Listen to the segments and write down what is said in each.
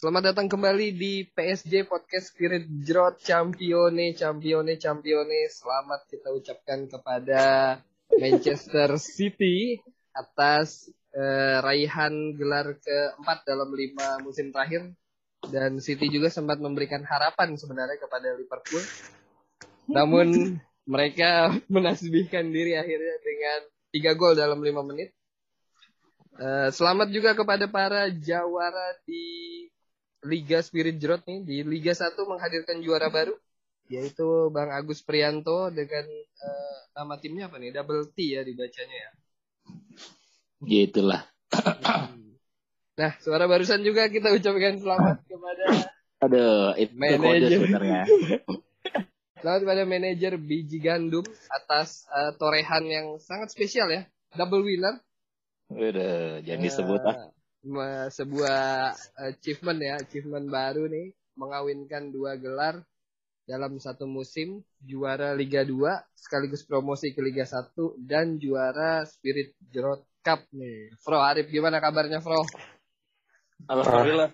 Selamat datang kembali di PSJ Podcast Spirit Jrot Champione, Champione, Champione. Selamat kita ucapkan kepada Manchester City atas eh, raihan gelar keempat dalam lima musim terakhir. Dan City juga sempat memberikan harapan sebenarnya kepada Liverpool. Namun mereka menasbihkan diri akhirnya dengan tiga gol dalam lima menit. Eh, selamat juga kepada para jawara di Liga Spirit Jrot nih di Liga 1 menghadirkan juara baru yaitu Bang Agus Prianto dengan uh, nama timnya apa nih? Double T ya dibacanya ya. Gitulah. Nah, suara barusan juga kita ucapkan selamat kepada Aduh, itu kode sebenarnya. selamat kepada manajer Biji Gandum atas uh, torehan yang sangat spesial ya. Double winner. Udah, jangan disebut ah sebuah achievement ya, achievement baru nih, mengawinkan dua gelar dalam satu musim, juara Liga 2 sekaligus promosi ke Liga 1 dan juara Spirit Jrot Cup nih. Fro Arif gimana kabarnya Fro? Alhamdulillah.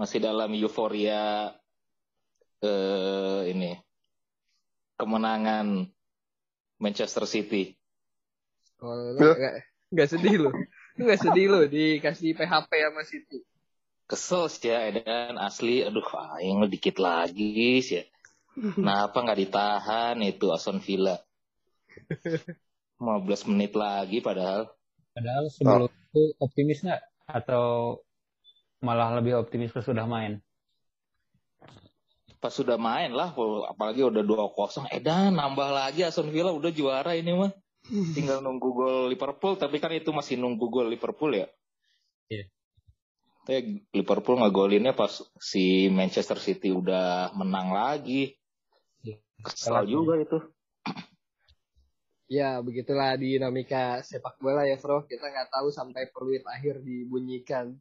Masih dalam euforia eh, ini kemenangan Manchester City. Oh, enggak, enggak sedih loh. Lu gak sedih lo dikasih PHP sama City? Kesel sih ya Edan asli. Aduh aing lu dikit lagi sih ya. Kenapa nggak ditahan itu Aston Villa? 15 menit lagi padahal. Padahal sebelum oh. itu optimis nggak? Atau malah lebih optimis pas sudah main? Pas sudah main lah, apalagi udah 2-0. Edan nambah lagi Aston Villa udah juara ini mah tinggal nunggu gol Liverpool tapi kan itu masih nunggu gol Liverpool ya iya yeah. Liverpool ngegolinnya pas si Manchester City udah menang lagi yeah. kesal juga itu Ya, begitulah dinamika sepak bola ya, Bro. Kita nggak tahu sampai peluit akhir dibunyikan.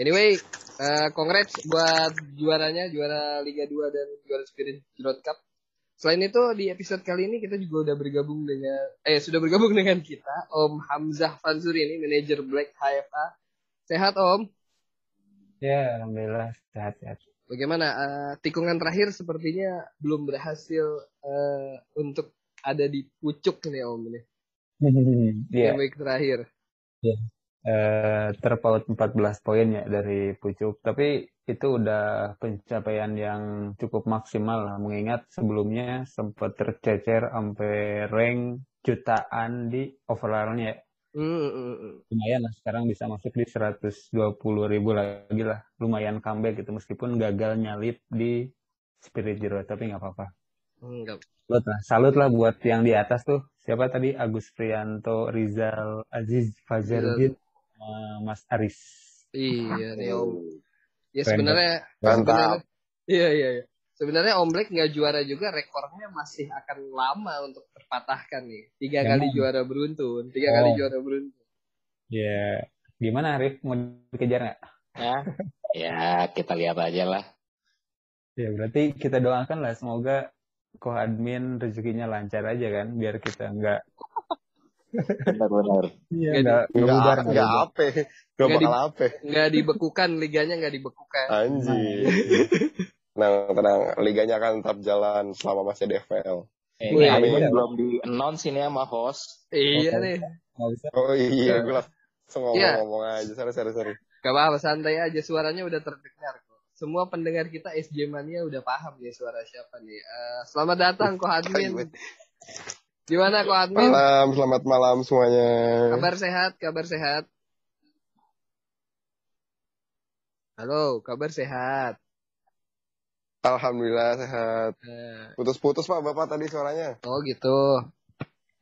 Anyway, uh, congrats buat juaranya, juara Liga 2 dan juara Spirit Road Cup. Selain itu di episode kali ini kita juga udah bergabung dengan eh sudah bergabung dengan kita Om Hamzah Fansuri ini manajer Black HFA. Sehat Om? Ya, alhamdulillah sehat sehat. Bagaimana uh, tikungan terakhir sepertinya belum berhasil uh, untuk ada di pucuk nih Om ini. Iya. yeah. week terakhir. Iya. Yeah. Uh, terpaut 14 poin ya dari pucuk. Tapi itu udah pencapaian yang cukup maksimal lah mengingat sebelumnya sempat tercecer sampai rank jutaan di overallnya mm, lumayan lah sekarang bisa masuk di 120 ribu lagi lah lumayan comeback gitu meskipun gagal nyalip di Spirit Zero tapi nggak apa-apa Enggak. Salut lah, salut lah buat yang di atas tuh. Siapa tadi? Agus Prianto, Rizal Aziz, Fajar Mas Aris. Iya, nih Om. Ya sebenarnya sebenarnya iya iya iya. Sebenarnya Om Black nggak juara juga rekornya masih akan lama untuk terpatahkan nih. Tiga Emang? kali juara beruntun, tiga oh. kali juara beruntun. Ya, gimana Arif mau dikejar nggak? Ya, ya kita lihat aja lah. Ya berarti kita doakan lah semoga ko admin rezekinya lancar aja kan biar kita nggak Benar-benar. Iya, enggak enggak enggak apa. Enggak bakal apa. Enggak dibekukan liganya enggak dibekukan. Anjir. Tenang, tenang. Liganya akan tetap jalan selama masih ada FPL. Eh, ini Amin. belum di announce ini sama host. Iya nih. Oh iya, gue langsung ngomong-ngomong iya. aja. Sorry, sorry, sorry. Gak apa-apa, santai aja. Suaranya udah terdengar kok. Semua pendengar kita SJ Mania udah paham nih suara siapa nih. Uh, selamat datang kok admin. Gimana kok admin? Malam, selamat malam semuanya. Kabar sehat, kabar sehat. Halo, kabar sehat. Alhamdulillah sehat. Eh. Putus-putus Pak Bapak tadi suaranya. Oh gitu.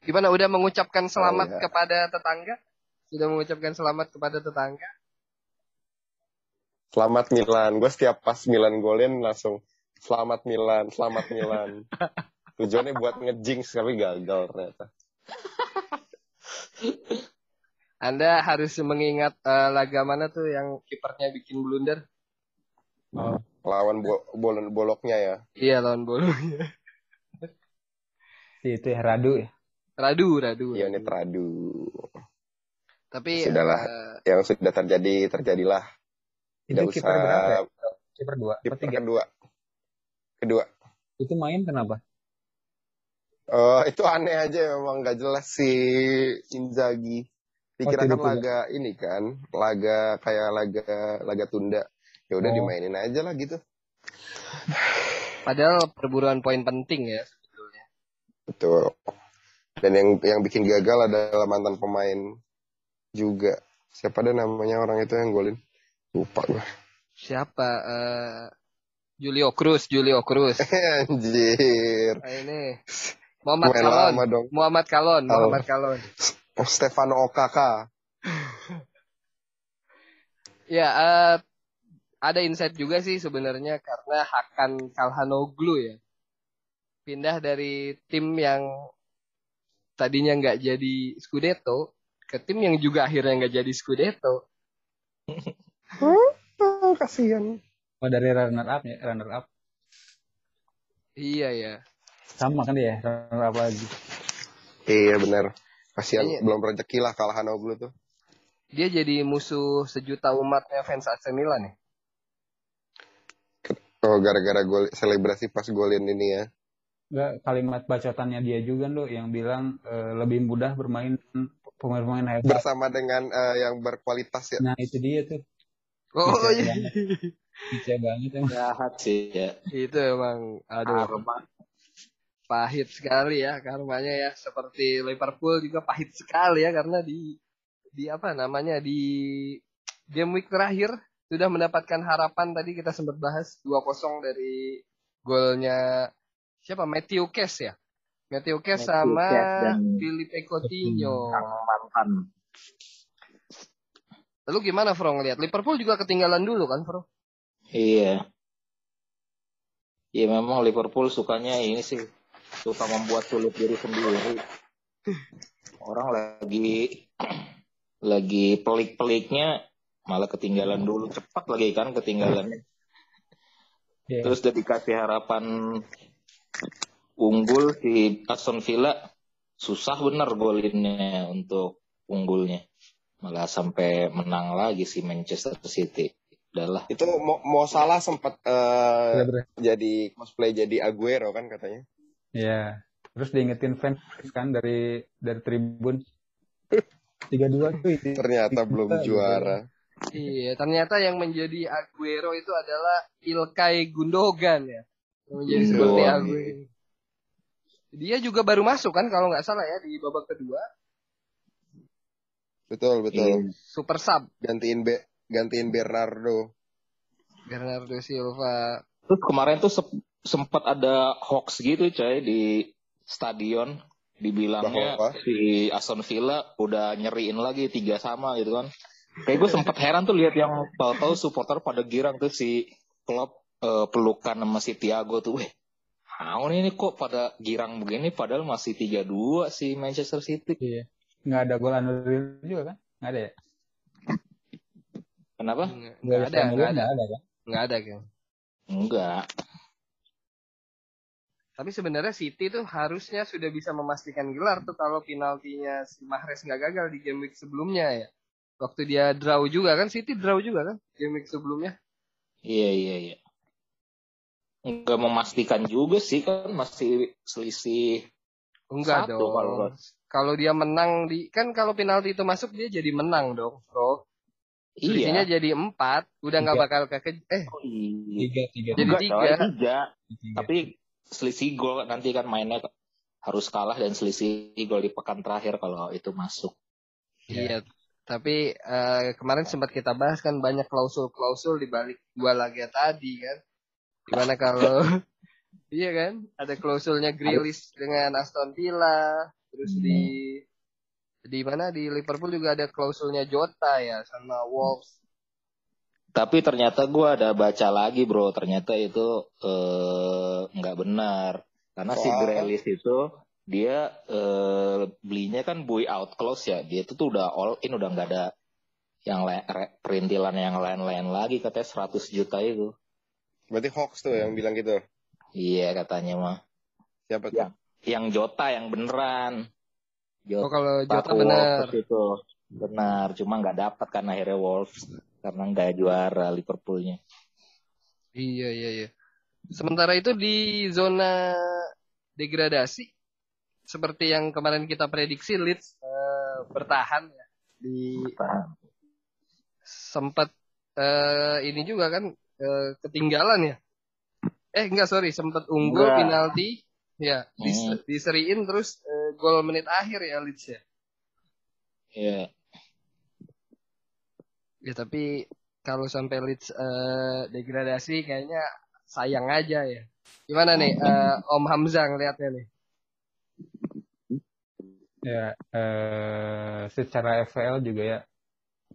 Gimana udah mengucapkan selamat oh, ya. kepada tetangga? Sudah mengucapkan selamat kepada tetangga? Selamat Milan. Gue setiap pas Milan golin langsung selamat Milan, selamat Milan. Tujuannya buat ngejinx tapi gagal ternyata. Anda harus mengingat uh, laga mana tuh yang kipernya bikin blunder? Oh. Lawan bo bolon boloknya ya? Iya lawan boloknya. itu ya Radu ya? Radu, Radu. Iya ini Radu. Tapi sudahlah uh, yang sudah terjadi terjadilah. Itu Nggak kiper usah. berapa ya? Kiper dua, Kiper tiga? kedua. Kedua. Itu main kenapa? Eh itu aneh aja memang nggak jelas si Inzaghi. Dikira kan Oh, laga ini kan, laga kayak laga laga tunda. Ya udah Oh. dimainin aja lah gitu. Padahal perburuan poin penting ya sebetulnya. Betul. Dan yang yang bikin gagal adalah mantan pemain juga. Siapa ada namanya orang itu yang golin? Lupa gue. Siapa? eh Julio Cruz, Julio Cruz. Anjir. Nah, ini Muhammad Main Kalon. lama dong. Muhammad Kalon, Kalon. Muhammad Kalon. Oh, Stefano Okaka. Ya, eh, ada insight juga sih sebenarnya karena Hakan Kalhanoglu ya. Pindah dari tim yang tadinya nggak jadi Scudetto ke tim yang juga akhirnya nggak jadi Scudetto. Oh, kasihan. Oh dari runner up ya, runner up. Iya ya. Sama kan dia, runner up lagi. Iya benar. Kasihan Kayaknya- belum rezeki lah kalah Hanoglu tuh. Dia jadi musuh sejuta umatnya fans AC Milan ya. Oh gara-gara gol selebrasi pas golin ini ya. Enggak, kalimat bacotannya dia juga loh yang bilang eh, lebih mudah bermain pemain-pemain hebat. Bersama dengan eh, yang berkualitas ya. Nah itu dia tuh, Oh Bisa iya. banget. bisa banget emang. Jahat sih ya. Itu emang aduh Karma. Pahit sekali ya karmanya ya. Seperti Liverpool juga pahit sekali ya karena di di apa namanya di game week terakhir sudah mendapatkan harapan tadi kita sempat bahas 2-0 dari golnya siapa? Matthew Kes ya? Matthew Kes Matthew sama Filipe Coutinho. Mantan. lalu gimana Fro ngeliat Liverpool juga ketinggalan dulu kan Fro? Iya. Iya memang Liverpool sukanya ini sih suka membuat sulit diri sendiri. Orang lagi lagi pelik-peliknya malah ketinggalan dulu cepat lagi kan ketinggalannya. Iya. Terus udah dikasih harapan unggul si Aston Villa susah bener golinnya untuk unggulnya. Malah sampai menang lagi si Manchester City. Udahlah. Itu mau, mau salah sempat eh, Selebrasi. jadi cosplay jadi Aguero kan katanya. Iya. Terus diingetin fans kan dari dari tribun. Tiga dua tuh itu. Ternyata belum juara. iya ternyata yang menjadi Aguero itu adalah Ilkay Gundogan ya yang menjadi seperti Gundogan. Aguero dia juga baru masuk kan kalau nggak salah ya di babak kedua Betul betul. Iya. super sub Gantiin Be gantiin Bernardo. Bernardo Silva Terus kemarin tuh sempat ada hoax gitu coy di stadion dibilangnya si Aston Villa udah nyeriin lagi tiga sama gitu kan. Kayak gue sempat heran tuh lihat yang tahu-tahu supporter pada girang tuh si Klopp eh, pelukan sama si Thiago tuh. Weh, Haun ini kok pada girang begini padahal masih 3-2 si Manchester City. Iya. Nggak ada gol anulir juga kan? Nggak ada ya? Kenapa? nggak nggak ada nggak ada nggak ada kan? nggak ada kan Enggak. Tapi sebenarnya City tuh harusnya sudah bisa memastikan gelar tuh kalau penaltinya si Mahrez nggak gagal di game week sebelumnya ya waktu dia draw juga kan City draw juga kan game week sebelumnya Iya iya iya. Enggak memastikan juga sih kan masih selisih enggak Satu dong kalau nggak- kalau dia menang di kan kalau penalti itu masuk dia jadi menang dong bro selisihnya Iya. jadi empat udah nggak bakal ke eh Oh, iya. Tiga tiga. Jadi tiga. tiga. Tapi selisih gol nanti kan mainnya harus kalah dan selisih gol di pekan terakhir kalau itu masuk. Iya, tapi eh, kemarin sempat kita bahas kan banyak klausul-klausul di balik dua laga tadi kan. Di mana kalau iya kan, ada klausulnya Grealish dengan Aston Villa, terus di di mana di Liverpool juga ada klausulnya Jota ya sama Wolves. Tapi ternyata gua ada baca lagi bro, ternyata itu eh, nggak benar. Karena si Soal? Grealish itu dia eh, belinya kan buy out clause ya, dia itu tuh udah all in, udah nggak ada yang perintilan yang lain-lain lagi katanya 100 juta itu. Berarti hoax tuh yang bilang gitu. Iya katanya mah. Siapa tuh? Ya. Yang Jota yang beneran. Oh Jota kalau Jota benar. Itu benar, cuma nggak dapat kan akhirnya Wolves. Karena nggak juara Liverpoolnya. Iya iya iya. Sementara itu di zona degradasi seperti yang kemarin kita prediksi Leeds eh, bertahan ya di sempat eh, ini juga kan eh, ketinggalan ya. Eh enggak sorry sempat unggul Enggak. penalti ya Hmm. diseriin terus eh, gol menit akhir ya Leeds ya. Iya. Ya tapi kalau sampai Leeds eh, degradasi kayaknya sayang aja ya. Gimana nih eh, Om Hamzah ngeliatnya nih? Ya, eh, secara FPL juga ya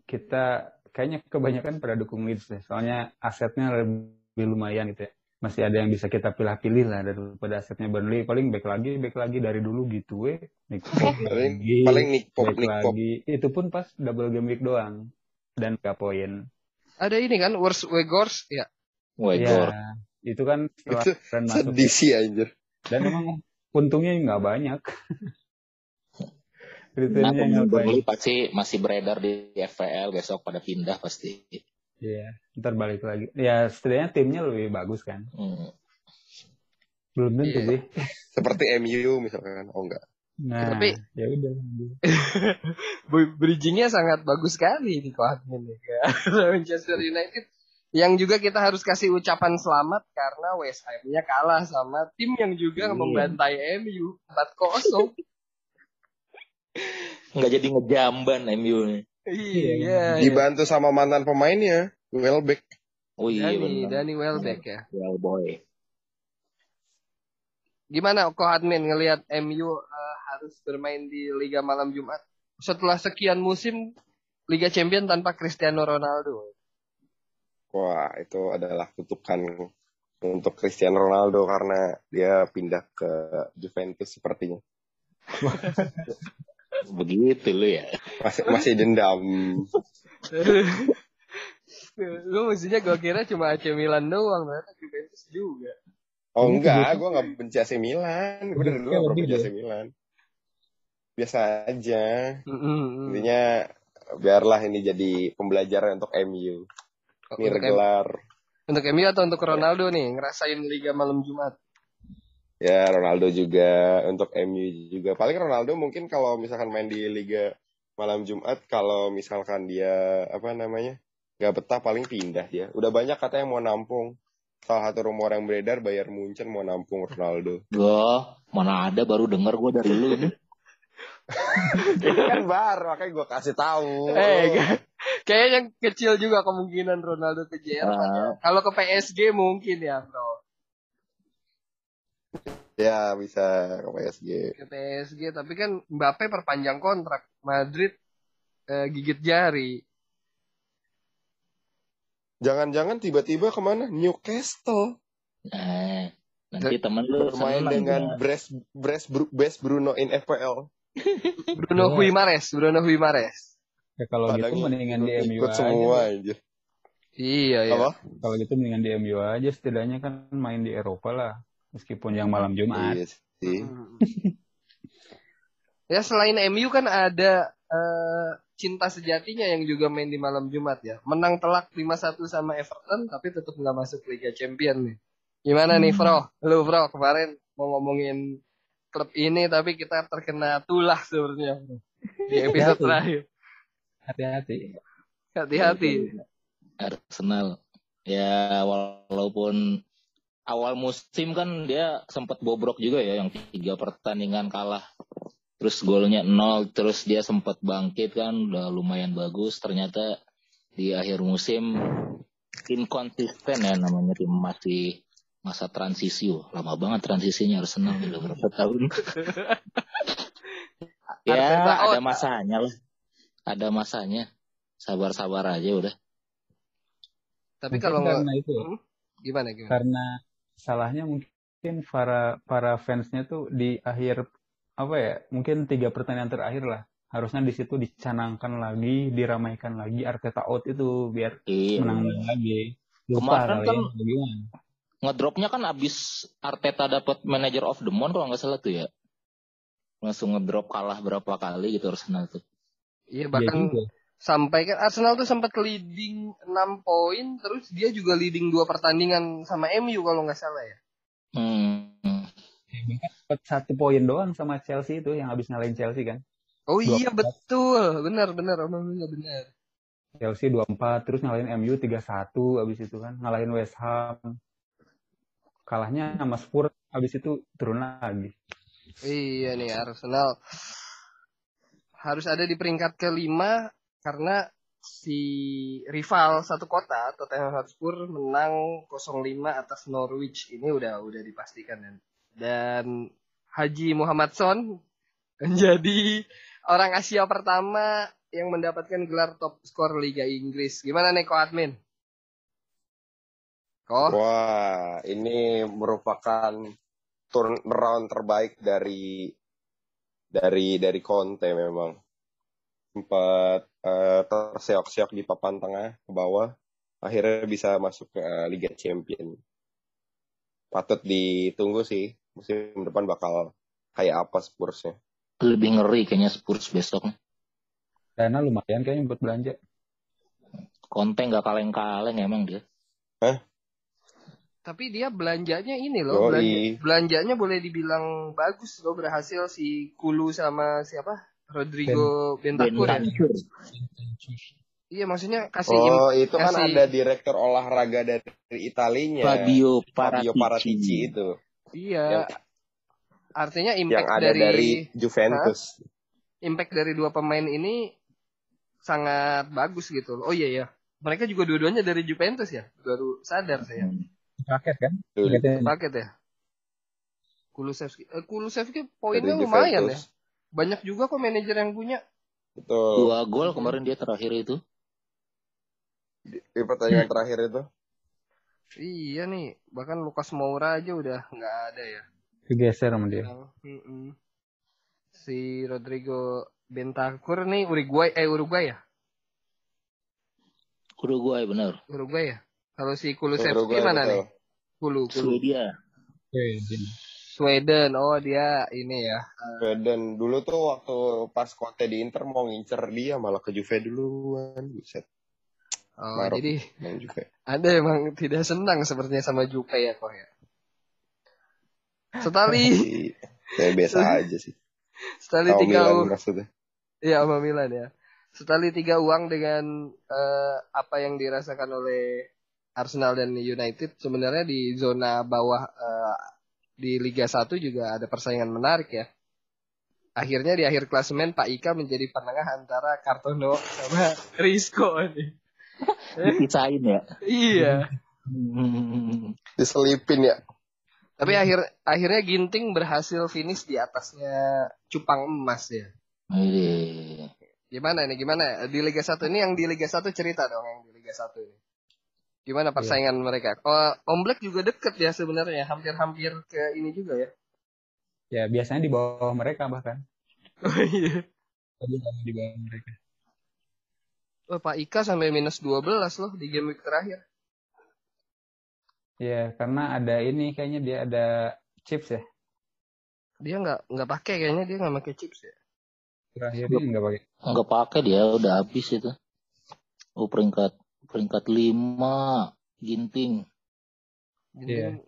kita kayaknya kebanyakan pada dukung Leeds deh. Soalnya asetnya lebih lumayan gitu ya. Masih ada yang bisa kita pilih-pilih lah daripada asetnya Burnley. Paling back lagi, back lagi dari dulu gitu we. Nick Pope Paling lagi, paling Nick Pop, back Nick Pop. lagi. Itu pun pas double game week doang. Dan gak poin. Ada ini kan Worst Wegors ya. Waigor. Ya, itu kan setelah Itu dan masuk. Sedih sih anjir. Dan emang untungnya nggak banyak. Nah, Kriteria nggak pemain Burnley banyak. pasti masih beredar di FPL besok pada pindah pasti. Iya, ntar balik lagi. Ya, setidaknya timnya lebih bagus kan. Hmm. Belum tentu Iya. sih. Seperti MU misalkan. Oh enggak. Nah, Tapi- ya udah. Bu- Bridgingnya sangat bagus sekali di Kohatmin nih ke Manchester United. Yang juga kita harus kasih ucapan selamat karena West Ham-nya kalah sama tim yang juga Iya. membantai MU 4-0. Nggak jadi ngejamban MU nih. iya, iya. Dibantu sama mantan pemainnya, Welbeck. Oh iya Dani. Dani Welbeck ya. Well boy. Gimana Kohatmin ngelihat MU eh, harus bermain di Liga Malam Jumat? Setelah sekian musim Liga Champion tanpa Cristiano Ronaldo. Wah, itu adalah kutukan untuk Cristiano Ronaldo karena dia pindah ke Juventus sepertinya. Begitu lu ya. Masih masih dendam. Gue maksudnya gue kira cuma AC Milan doang, ternyata Juventus juga. Oh enggak, gue nggak benci AC Milan. Gue dari dulu Lebih nggak benci. AC Milan. Biasa aja. Intinya biarlah ini jadi pembelajaran untuk MU. Ini Untuk, M- regelar. untuk MU atau untuk Ronaldo nih ngerasain Liga Malam Jumat. Ya Ronaldo juga untuk MU juga. Paling Ronaldo mungkin kalau misalkan main di Liga malam Jumat, kalau misalkan dia apa namanya nggak betah paling pindah dia. Udah banyak katanya yang mau nampung. Salah satu rumor yang beredar Bayern Munchen mau nampung Ronaldo. Wah, mana ada baru denger gue dari lu ini. Ini kan baru makanya gue kasih tahu. Eh, kayak- kayaknya kecil juga kemungkinan Ronaldo ke Jerman. ya. Ah. Kalau ke PSG mungkin ya, bro. Ya bisa ke PSG. Ke PSG, tapi kan Mbappe perpanjang kontrak. Madrid eh, gigit jari. Jangan-jangan tiba-tiba ke mana? Newcastle Nah, nanti temen lu bermain dengan. Bres Bres Best Bruno in FPL. Bruno Iya. Guimares, Bruno Guimares. Ya kalau Padahal gitu mendingan di MU ikut aja. semua aja. Iya, iya. Apa? Kalau gitu mendingan di MU aja setidaknya kan main di Eropa lah. Meskipun yang malam Jumat. Iya sih. Ya selain MU kan ada eh, cinta sejatinya yang juga main di malam Jumat ya. Menang telak 5-1 sama Everton tapi tetap nggak masuk Liga Champion nih. Gimana nih, Hmm. Bro? Lu, Bro, kemarin mau ngomongin klub ini tapi kita terkena tulah sebenarnya di episode Hati-hati. terakhir. Hati-hati. Hati-hati. Arsenal. Ya walaupun awal musim kan dia sempat bobrok juga ya yang tiga pertandingan kalah. Terus golnya nol, terus dia sempat bangkit kan udah lumayan bagus. Ternyata di akhir musim inkonsisten ya namanya tim masih masa transisi. Wah, lama banget transisinya Arsenal udah berapa tahun. ya Arteta out. ada masanya lah. Ada masanya. Sabar-sabar aja udah. Tapi Mungkin kalau nggak karena itu ya, Hmm? gimana gimana? karena salahnya mungkin para para fansnya tuh di akhir apa ya mungkin tiga pertandingan terakhir lah harusnya di situ dicanangkan lagi diramaikan lagi Arteta out itu biar Iya. menang lagi lupa Kemarin kan ya ngedropnya kan abis Arteta dapat manager of the month kalau nggak salah tuh ya langsung ngedrop kalah berapa kali gitu Arsenal tuh Iya Iya bahkan juga. sampai kan Arsenal tuh sempat leading 6 poin terus dia juga leading dua pertandingan sama MU kalau nggak salah ya. Hmm. Dapat satu poin doang sama Chelsea itu yang habis ngalahin Chelsea kan. Oh Dua iya empat. betul, benar benar omongnya benar. Chelsea 2-4 terus ngalahin MU 3-1 habis itu kan ngalahin West Ham. Kalahnya sama Spurs habis itu turun lagi. Iya nih Arsenal harus ada di peringkat kelima karena si rival satu kota Tottenham Hotspur menang 0-5 atas Norwich ini udah udah dipastikan dan dan Haji Muhammad Son menjadi orang Asia pertama yang mendapatkan gelar top skor Liga Inggris. Gimana nih Admin? Ko? Wah, ini merupakan turnaround terbaik dari dari dari Conte memang. Sempat eh, terseok-seok di papan tengah ke bawah, akhirnya bisa masuk ke eh, Liga Champion. Patut ditunggu sih, musim depan bakal kayak apa Spursnya. Lebih ngeri kayaknya Spurs besok. Dana lumayan kayaknya buat belanja. Conte nggak kaleng-kaleng emang dia. Tapi dia belanjanya ini loh, Yoi. belanja, belanjanya boleh dibilang bagus loh berhasil si Kulu sama siapa? Rodrigo Bentancur ya. Bentancur. Iya maksudnya kasih im- Oh, itu kan kasih- ada direktur olahraga dari Italinya. Fabio Fabio Paratici. Paratici itu. iya. Artinya Yang impact ada dari, dari Juventus. impact dari dua pemain ini sangat bagus gitu loh. Oh iya ya. Mereka juga dua-duanya dari Juventus ya. Baru sadar saya. Paket kan? Paketnya Paket ya. Kulusevski. Eh, Kulusevski poinnya dari lumayan ya. Banyak juga kok manajer yang punya. Betul. Dua gol kemarin dia terakhir itu. Di pertandingan terakhir itu. Iya nih. Bahkan Lucas Moura aja udah nggak ada ya. kegeser sama dia. Si Rodrigo Bentancur nih Uruguay eh Uruguay ya? Uruguay bener. Uruguay ya? Kalau si Kulusevski Uruguay, mana betul. nih? Kulu, Kulu. Swedia. Sweden. Oh, dia ini ya. Dan dulu tuh waktu pas Conte di Inter mau ngincer dia malah ke Juve duluan. Buset. Oh, Marok. jadi Juve. ada emang tidak senang sepertinya sama Juve ya kok ya. Setali, Saya biasa aja sih. setali Tahu tiga uang, maksudnya. iya sama Milan ya. Setali tiga uang dengan eh, apa yang dirasakan oleh Arsenal dan United sebenarnya di zona bawah eh, di Liga 1 juga ada persaingan menarik ya. Akhirnya di akhir klasemen Pak Ika menjadi penengah antara Kartono sama Risco nih. Dipisahin ya. Iya. Hmm. Diselipin ya. Tapi akhir akhirnya Ginting berhasil finish di atasnya cupang emas ya. Wih. Gimana nih? Gimana di Liga 1 ini yang di Liga 1 cerita dong yang di Liga 1 ini. Gimana persaingan mereka? Oh, Om Black juga deket ya sebenarnya, hampir-hampir ke ini juga ya. Ya biasanya di bawah mereka bahkan. Oh iya. Di bawah mereka. Oh, Pak Ika sampai minus 12 loh di game week terakhir. Ya karena ada ini kayaknya dia ada chips ya. Dia nggak nggak pakai kayaknya dia nggak pakai chips ya. Terakhir ini nggak pakai. Nggak pakai dia udah habis itu. Oh peringkat peringkat lima Ginting. Iya.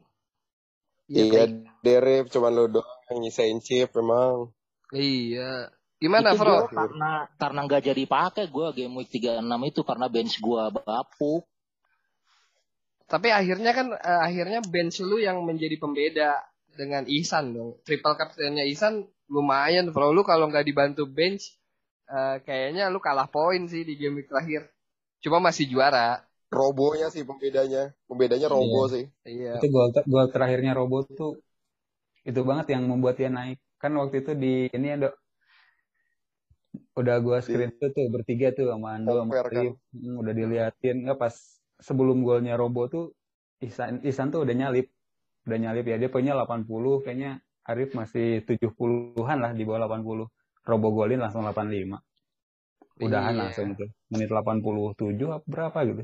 Iya. Iya, Pak. Derip cuman lu doang yang nyisain chip memang. Iya. Gimana, itu Bro? karena karena nggak jadi pakai gue game week 36 itu karena bench gue bapuk. Tapi akhirnya kan eh, akhirnya bench lu yang menjadi pembeda dengan Ihsan dong. Triple captainnya Ihsan lumayan. Kalau lu kalau nggak dibantu bench, eh, kayaknya lu kalah poin sih di game week terakhir. Cuma masih juara. Robonya sih pembedanya. Pembedanya Robo sih. Iya. Itu gol ter- gol terakhirnya Robo tuh itu banget yang membuat dia naik. Kan waktu itu di ini ada udah gua screen tuh tuh bertiga tuh sama Ando sama Compare kan. Arif. Hmm, udah diliatin nggak pas sebelum golnya Robo tuh Ihsan Ihsan tuh udah nyalip. Udah nyalip ya dia punya 80 kayaknya Arif masih 70-an lah di bawah 80. Robo golin langsung 85. Udahan Iya. langsung tuh. Menit 87 apa berapa gitu.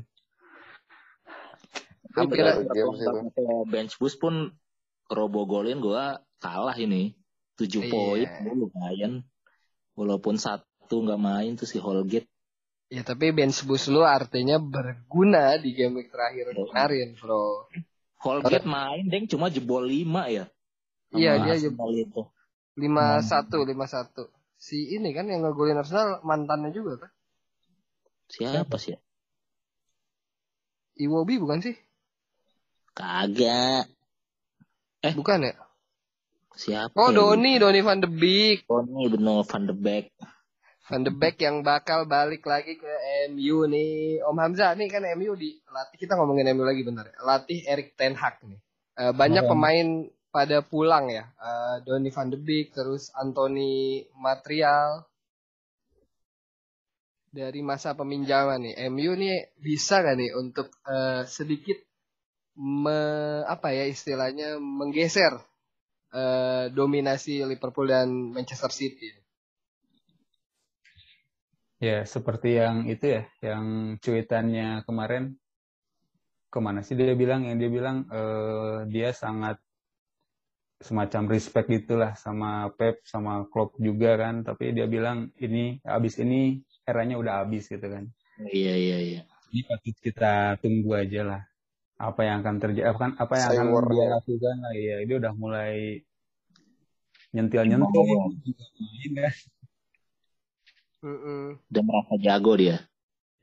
Hampir bench boost pun robo golin gue kalah ini. 7 Iya. poin lumayan. Walaupun satu nggak main tuh si Holgate. Ya tapi bench boost lu artinya berguna di game week terakhir Iya. kemarin, Bro. Holgate main deng cuma jebol 5 ya. Iya, dia Arsenal itu. 5-1, 5-1. Si ini kan yang ngegolin Arsenal mantannya juga kan? Siapa sih? ya? Iwobi bukan sih? Kagak. Eh. Bukan ya? Siapa? Oh, ya? Doni, Doni van de Beek. Doni bener Van de Beek. Van de Beek yang bakal balik lagi ke MU nih. Om Hamzah nih kan MU di latih kita ngomongin MU lagi bentar. ya. Latih Erik ten Hag nih. Eh, banyak Kemarin. pemain pada pulang ya. Eh, Donny van de Beek terus Anthony Material dari masa peminjaman nih. MU nih bisa gak nih untuk eh, sedikit me, apa ya istilahnya menggeser eh, dominasi Liverpool dan Manchester City. Ya, seperti yang itu ya, yang cuitannya kemarin ke mana sih dia bilang yang dia bilang eh, dia sangat semacam respect gitulah sama Pep sama Klopp juga kan, tapi dia bilang ini abis ini eranya udah habis gitu kan. Iya iya iya. Ini patut kita tunggu aja lah apa yang akan terjadi apa, apa yang akan Cyber dia ya. lakukan lah ya dia udah mulai nyentil nyentil kan. Udah merasa jago dia.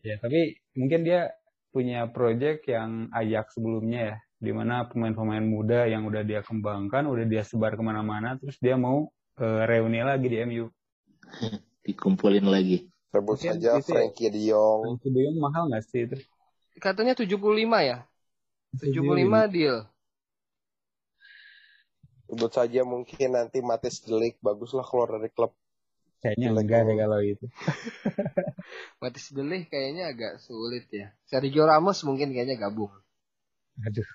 Ya, tapi mungkin dia punya project yang Ajax sebelumnya ya, di mana pemain-pemain muda yang udah dia kembangkan, udah dia sebar ke mana-mana, terus dia mau eh, reuni lagi di MU. Dikumpulin lagi. Sebut Mungkin saja ya. Frankie De Jong. Frankie De Jong mahal nggak sih itu? Katanya 75 ya? 75 deal. Sebut saja mungkin nanti Matis Delik baguslah keluar dari klub. Kayaknya Jelek enggak deh kalau itu. Matis Delih kayaknya agak sulit ya. Sergio Ramos mungkin kayaknya gabung. Aduh.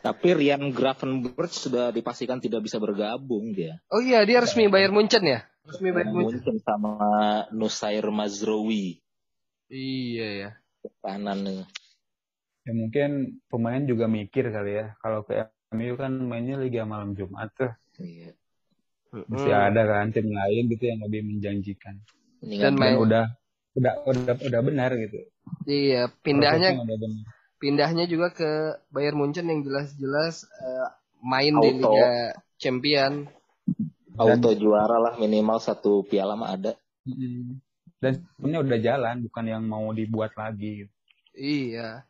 Tapi Rian Gravenberch sudah dipastikan tidak bisa bergabung dia. Oh iya, dia resmi Bayern Munchen ya? Resmi Bayern Munchen. Sama Nusair Mazraoui Iya ya. kanan nih. Ya mungkin pemain juga mikir kali ya, kalau ke MU kan mainnya Liga Malam Jumat tuh. Iya. Masih Hmm. ada kan tim lain gitu yang lebih menjanjikan. Dan main- udah udah udah udah benar gitu. Iya, pindahnya pindahnya juga ke Bayern Munchen yang jelas-jelas eh, main di Auto. Liga Champion. Auto juara lah minimal satu piala mah ada. Dan sebenarnya udah jalan, bukan yang mau dibuat lagi. Iya.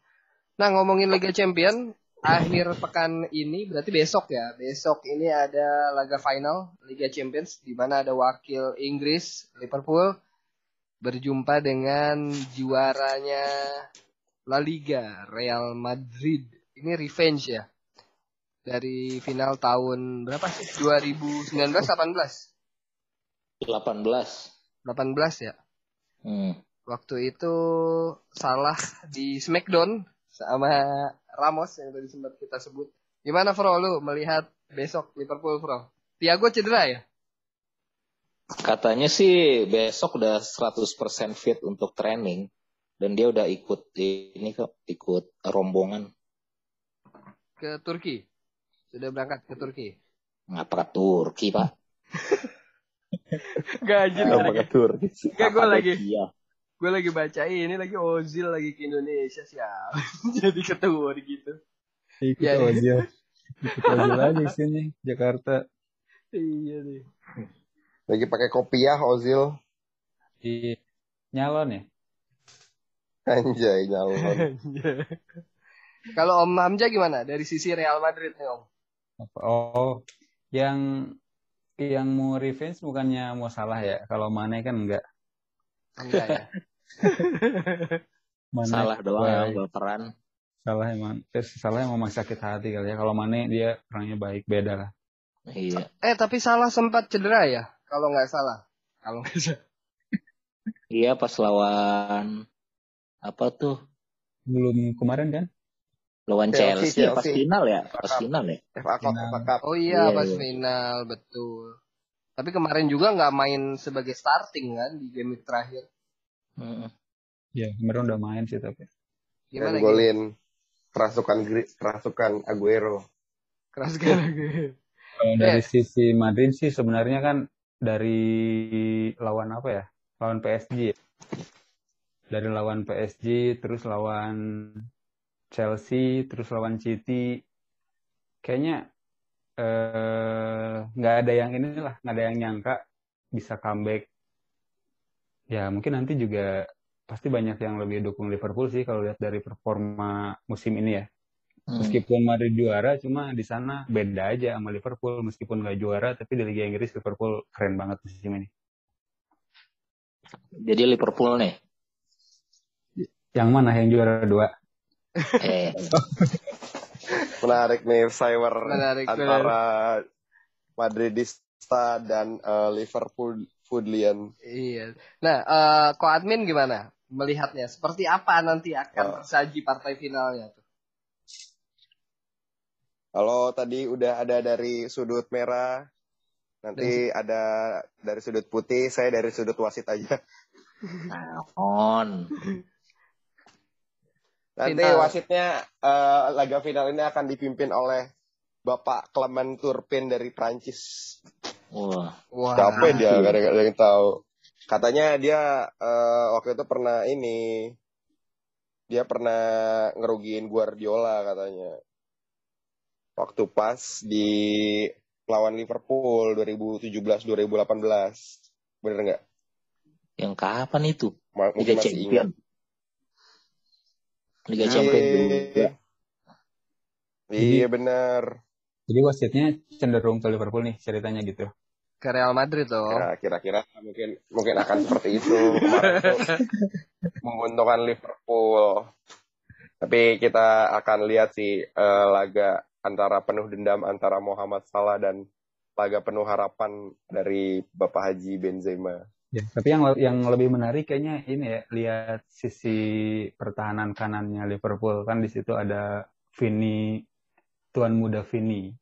Nah, ngomongin Liga Champion, akhir pekan ini berarti besok ya. Besok ini ada laga final Liga Champions di mana ada wakil Inggris Liverpool berjumpa dengan juaranya La Liga Real Madrid. Ini revenge ya. Dari final tahun berapa sih? 2019 18? 18. 18 ya. Hmm. Waktu itu salah di Smackdown sama Ramos yang tadi sempat kita sebut. Gimana Bro lu melihat besok Liverpool Bro? Thiago cedera ya? Katanya sih besok udah 100% fit untuk training dan dia udah ikut ini kok ikut rombongan Ke Turki. Sudah berangkat ke Turki. ngapa ke Turki pak? Gajin Apa ke Turki? Kayak gue lagi Iya. gue lagi baca ini lagi Ozil lagi ke Indonesia siap. Jadi ketemu gitu. Ikut Ya, ya. Ozil. Ikut Ozil aja di sini, Jakarta. Iya nih. Lagi pakai kopiah Ozil. Di nyalon ya? Anjay nyalon. Kalau Om Hamzah gimana dari sisi Real Madrid nih Om? Apa- Oh, yang yang mau revenge bukannya mau salah ya? Kalau Mane kan enggak. Enggak ya. Mane Salah doang yang baperan. salah emang. Eh, salah emang sakit hati kali ya. Kalau Mane dia orangnya baik beda lah. Iya. Eh tapi salah sempat cedera ya? Kalau nggak salah. Kalau nggak salah. Iya pas lawan apa tuh? Belum kemarin kan? Lawan Chelsea, Chelsea, ya, pas final ya? Pas final ya? FA Cup. FA Cup. Oh iya Iya, pas iya. final betul. Tapi kemarin juga nggak main sebagai starting kan di game terakhir. Mm-mm. Ya, kemarin udah main sih tapi. Gimana Dan golin kerasukan kerasukan Aguero. Keras sekali. Kalau dari Eh. sisi Madrid sih sebenarnya kan dari lawan apa ya? Lawan PSG. ya. dari lawan PSG, terus lawan Chelsea, terus lawan City. Kayaknya eh, nggak ada yang inilah, nggak ada yang nyangka bisa comeback. Ya mungkin nanti juga pasti banyak yang lebih dukung Liverpool sih kalau lihat dari performa musim ini ya. Hmm. Meskipun Madrid juara, cuma di sana beda aja sama Liverpool. Meskipun nggak juara, tapi di Liga Inggris Liverpool keren banget musim ini. Jadi Liverpool nih. Yang mana yang juara dua? Eh, Menarik nih cyber Menarik, antara Madridista dan eh, Liverpool Foodlian. Iya. Nah, eh Ko admin gimana melihatnya? Seperti apa nanti akan Oh. tersaji partai finalnya tuh? Kalau tadi udah ada dari sudut merah, nanti ada dari sudut putih, saya dari sudut wasit aja. on. Nanti Final. wasitnya eh, laga final ini akan dipimpin oleh Bapak Clement Turpin dari Prancis. Wah, Wah. Siapa dia? Gak ada, gak ada yang tahu. Katanya dia eh, waktu itu pernah ini, dia pernah ngerugiin Guardiola katanya. Waktu pas di lawan Liverpool 2017-2018. Bener nggak? yang kapan itu? Liga Mungkin masih Champion. ingat. Liga Champion juga. Iya, iya benar. Jadi wasitnya cenderung ke Liverpool nih ceritanya gitu. Ke Real Madrid tuh. Ya, kira-kira mungkin mungkin akan seperti itu. Menguntungkan Liverpool. Tapi kita akan lihat sih eh, laga antara penuh dendam antara Muhammad Salah dan laga penuh harapan dari Bapak Haji Benzema. Ya, tapi yang yang lebih menarik kayaknya ini ya lihat sisi pertahanan kanannya Liverpool kan di situ ada Vini tuan muda Vini.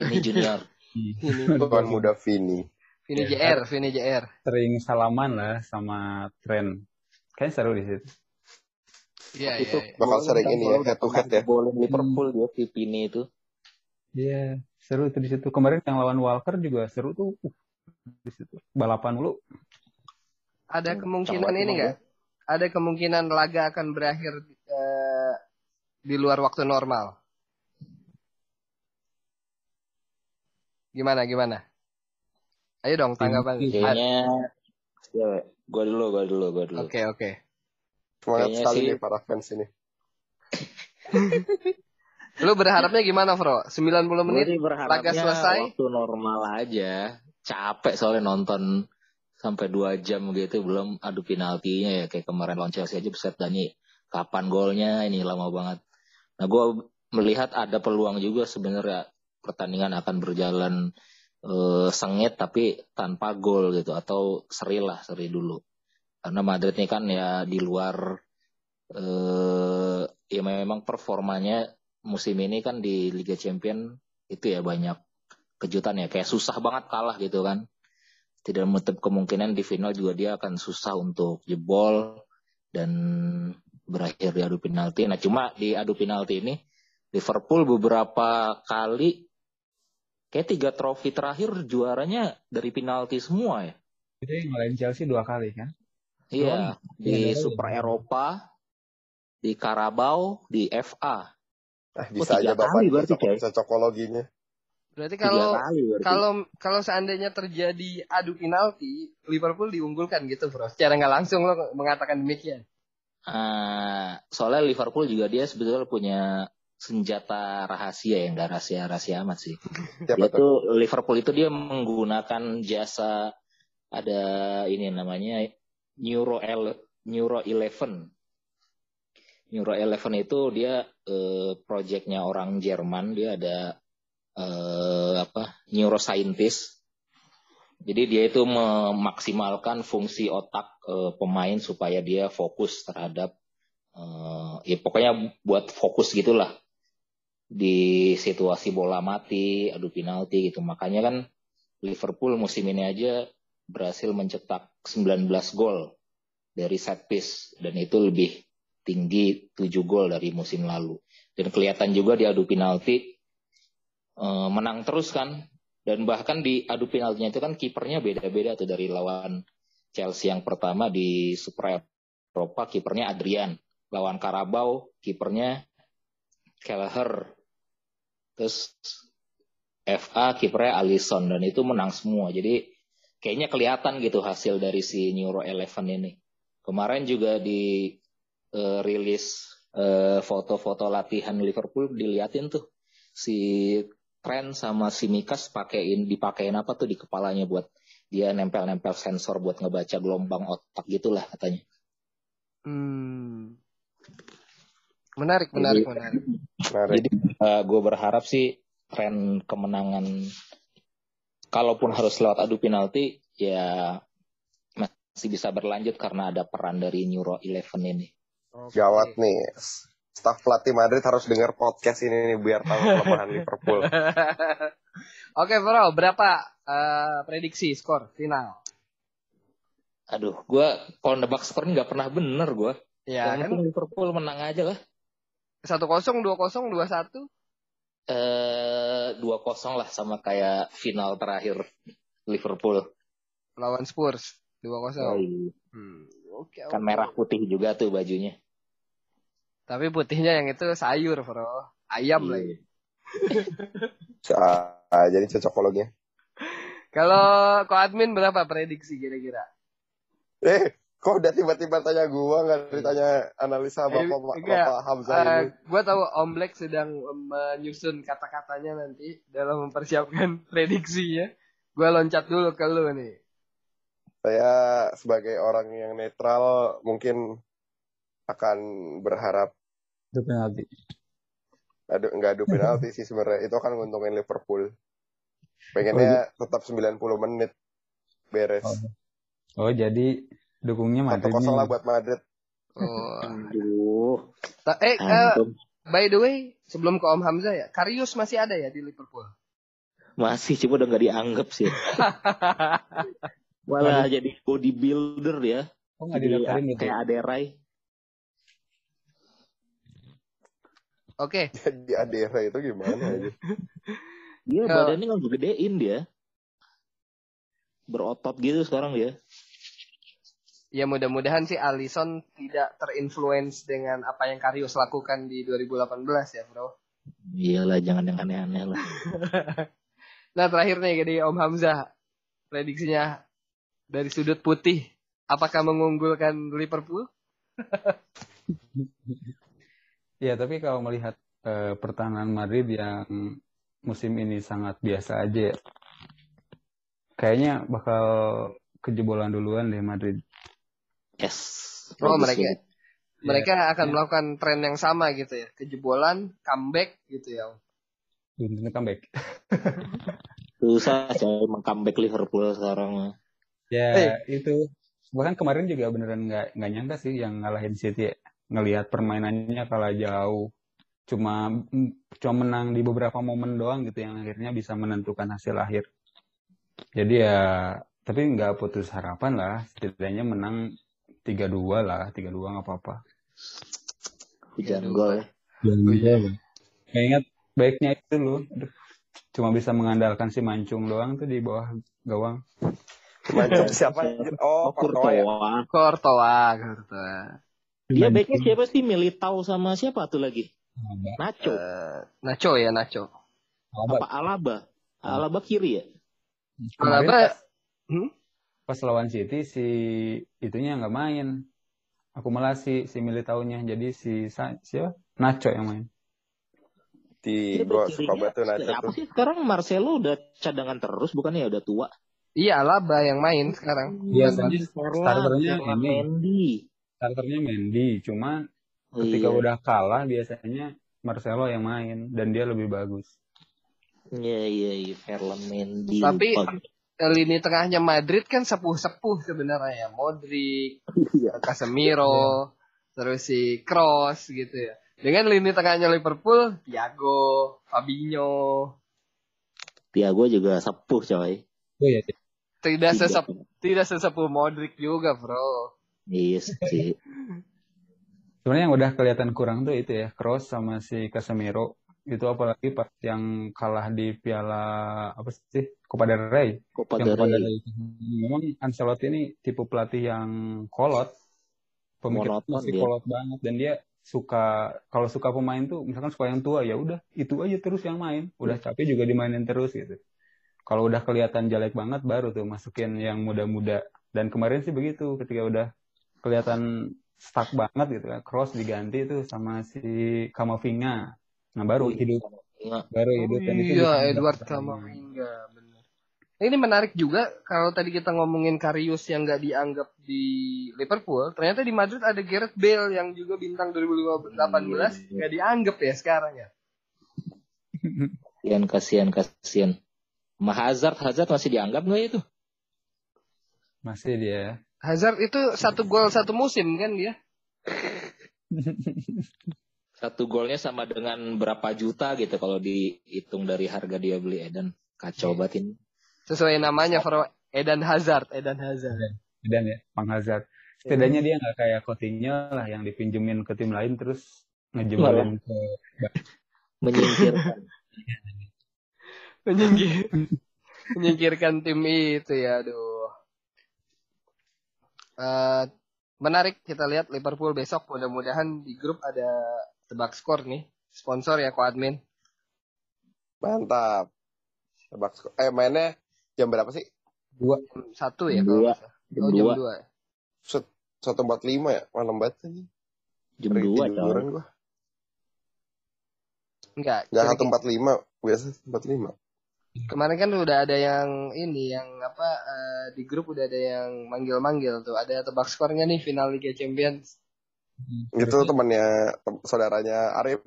Ini junior. Ini Tuan muda Vini. Vini Ya. JR, Vini JR. Sering salaman lah sama Trent. Kayaknya seru di situ. Iya, Itu iya. iya. Bakal sering ini ya, head to head ya. Boleh Liverpool dia Vipini itu. Iya, seru itu di situ. Kemarin yang lawan Walker juga seru tuh. Uh, di situ balapan dulu. Ada Hmm, kemungkinan ini sama nggak? Ada kemungkinan laga akan berakhir eh, di luar waktu normal. Gimana, gimana? Ayo dong tanggapan. Kayaknya ya, gua dulu, gua dulu, gua dulu. Oke, oke. Semangat Kayaknya sekali sih- nih para fans ini. Lu berharapnya gimana, Bro? 90 Gue menit? laga selesai? waktu normal aja. Capek soalnya nonton sampai dua jam gitu belum adu penaltinya ya. Kayak kemarin lawan Chelsea aja beset Dani kapan golnya? Ini lama banget. Nah gue melihat ada peluang juga sebenarnya. Pertandingan akan berjalan eh, sengit tapi tanpa gol gitu atau seri lah seri dulu. Karena Madrid ini kan ya di luar eh ya memang performanya musim ini kan di Liga Champion itu ya banyak kejutan ya. Kayak susah banget kalah gitu kan tidak menutup kemungkinan di final juga dia akan susah untuk jebol dan berakhir di adu penalti. Nah cuma di adu penalti ini Liverpool beberapa kali kayak tiga trofi terakhir juaranya dari penalti semua ya. Itu yang ngalahin Chelsea dua kali kan? Iya di Iya, Super Eropa, di Carabao, di FA. Ah, Oh, bisa tiga aja Bapak kali bisa, berarti, cocok, Coy. Berarti kalau kali berarti. kalau kalau seandainya terjadi adu penalti, Liverpool diunggulkan gitu, Bro. Secara nggak langsung lo mengatakan demikian. Ah, soalnya Liverpool juga dia sebetulnya punya senjata rahasia yang nggak rahasia-rahasia amat sih. Itu? Liverpool itu dia menggunakan jasa ada ini namanya Neuro L Neuro Eleven. Neuro Eleven itu dia eh, proyeknya orang Jerman, dia ada eh, apa neuroscientist. Jadi dia itu memaksimalkan fungsi otak eh, pemain supaya dia fokus terhadap eh, ya pokoknya buat fokus gitulah di situasi bola mati, adu penalti gitu. Makanya kan Liverpool musim ini aja berhasil mencetak 19 gol dari set piece dan itu lebih tinggi 7 gol dari musim lalu. Dan kelihatan juga di adu penalti eh, menang terus kan. Dan bahkan di adu penaltinya itu kan kipernya beda-beda tuh dari lawan Chelsea yang pertama di Super Eropa kipernya Adrian. Lawan Karabau kipernya Kelleher. Terus FA kipernya Alisson dan itu menang semua. Jadi kayaknya kelihatan gitu hasil dari si Neuro Eleven ini. Kemarin juga di uh, rilis uh, foto-foto latihan Liverpool diliatin tuh si Trent sama si Mikas pakein dipakein apa tuh di kepalanya buat dia nempel-nempel sensor buat ngebaca gelombang otak gitulah katanya. Hmm. Menarik, menarik, Jadi- menarik. Menarik. Jadi uh, gue berharap sih tren kemenangan kalaupun harus lewat adu penalti ya masih bisa berlanjut karena ada peran dari Neuro Eleven ini. Oke. Gawat nih. Staf pelatih Madrid harus dengar podcast ini nih biar tahu kelemahan Liverpool. Oke, bro, berapa eh, prediksi skor final? Aduh, gue kalau nebak skor nggak pernah bener gue. Ya Yang kan Liverpool menang aja lah. satu kosong, dua kosong, dua satu. Eh dua kosong lah sama kayak final terakhir Liverpool. lawan Spurs dua Oh, kosong. iya. Hmm, Oke, Kan oke. merah putih juga tuh bajunya. Tapi putihnya yang itu sayur, bro. Ayam Iya. lagi. Ah, jadi cocokologinya. Kalau ko admin berapa prediksi kira-kira? Eh, kok udah tiba-tiba tanya gua nggak ditanya analisa Eh, bapak bapak Hamzah Eh, ini. gue tahu Om Black sedang menyusun kata-katanya nanti dalam mempersiapkan prediksinya. Gue loncat dulu ke lu nih. Saya sebagai orang yang netral mungkin akan berharap Itu penalti. adu nggak adu penalti sih sebenarnya itu akan nguntungin Liverpool. Pengennya tetap 90 menit beres. Oh. Oh, jadi dukungnya Satu Madrid kosong nih. lah buat Madrid. Oh. Aduh. Eh, eh, Antum. by the way, sebelum ke Om Hamzah ya, Karius masih ada ya di Liverpool? Masih coba udah nggak dianggap sih. Malah jadi bodybuilder ya. Oh, nggak didaftarin gitu. kayak Aderai. Oke, Jadi Adera itu gimana aja? Dia Ya. badannya nggak gedein dia. Berotot gitu sekarang dia. ya mudah-mudahan sih Alisson tidak terinfluence dengan apa yang Karius lakukan di 2018 ya, bro. Iyalah jangan yang aneh-aneh lah. Nah, terakhir nih jadi Om Hamzah, prediksinya dari sudut putih, apakah mengunggulkan Liverpool? Ya, tapi kalau melihat eh, pertahanan Madrid yang musim ini sangat biasa aja ya. Kayaknya bakal kejebolan duluan deh Madrid. Yes. Oh, mereka ya. mereka akan ya. melakukan tren yang sama gitu ya, kejebolan, comeback gitu ya. Belum tentu comeback. Susah coy meng-comeback Liverpool sekarang. Ya, itu. Bahkan kemarin juga beneran nggak nggak nyangka sih yang ngalahin City ya. Ngelihat permainannya kalah jauh. Cuma cuma menang di beberapa momen doang gitu yang akhirnya bisa menentukan hasil akhir. Jadi ya, tapi nggak putus harapan lah. Setidaknya menang 3-2 lah. 3-2 nggak apa-apa. Hujan gol ya. Nggak ingat baiknya itu loh. Aduh, cuma bisa mengandalkan si Mancung doang tuh di bawah gawang. Macam siapa? Oh, Oh, Courtois ya. Dia baiknya siapa sih? Militao sama siapa tuh lagi? Nacho. Eh, Nacho ya, Nacho. Apa Alaba? Alaba kiri ya? Kemarin Alaba, pas, hmm? pas lawan City si itunya nggak main. Akumulasi si Militaunya. Jadi si siapa? Nacho yang main. Di gua suka banget Nacho Apa tuh. sih sekarang Marcelo udah cadangan terus bukannya ya udah tua? Iya, Alaba yang main sekarang. Biasanya Ferland, starternya Ferland ini. Mendy. Starternya Mendy. Cuma ketika Iya. udah kalah biasanya Marcelo yang main dan dia lebih bagus. Iya iya iya Ferland Mendy. Tapi- Lini tengahnya Madrid kan sepuh-sepuh sebenarnya ya. Modric, Iya. Casemiro, terus si Cross gitu ya. Dengan lini tengahnya Liverpool, Thiago, Fabinho, Tiago juga sepuh coy. Oh iya. tidak Tiga. sesep, tidak sesepuh Modric juga, bro. Iya sih. Sebenarnya yang udah kelihatan kurang tuh itu ya, Kroos sama si Casemiro. Itu apalagi pas yang kalah di Piala apa sih? Copa del Rey. Copa yang del Rey. Rey. Memang Ancelotti ini tipe pelatih yang kolot. pemikiran Monoton masih dia. kolot banget dan dia suka kalau suka pemain tuh misalkan suka yang tua ya udah itu aja terus yang main udah capek juga dimainin terus gitu kalau udah kelihatan jelek banget baru tuh masukin yang muda-muda dan kemarin sih begitu ketika udah kelihatan stuck banget gitu kan cross diganti tuh sama si Kamavinga nah baru hidup Ingat. baru Oh hidup dan itu iya, bisa Edward bertahan. Kamavinga, benar. Ini menarik juga kalau tadi kita ngomongin Karius yang nggak dianggap di Liverpool, ternyata di Madrid ada Gareth Bale yang juga bintang 2018 nggak dianggap ya sekarang ya. Kasian, kasian, kasian. Sama Hazard, Hazard masih dianggap nggak itu? masih dia Hazard itu satu gol satu musim kan dia. Satu golnya sama dengan berapa juta gitu kalau dihitung dari harga dia beli Eden. Kacau banget ini. Sesuai namanya Fro Eden Hazard, Eden Hazard. dan ya Pang Hazard setidaknya dia nggak kayak Coutinho lah yang dipinjemin ke tim lain terus ngejebolin ke Menyingkirkan. Menyingkir, menyingkirkan tim itu ya, aduh. Eh, menarik kita lihat Liverpool besok mudah-mudahan di grup ada tebak skor nih sponsor ya ko admin Mantap. Tebak skor. Eh mainnya jam berapa sih? dua Jam satu ya kalau dua. Jam oh jam dua. Set- Satu empat lima ya? Malam banget aja. Jam dua tiduran gua. enggak Gak kira- satu empat lima. Biasa empat lima. Kemarin kan udah ada yang ini yang apa eh, di grup udah ada yang manggil-manggil tuh ada tebak skornya nih final Liga Champions Itu temannya tem- saudaranya Arif.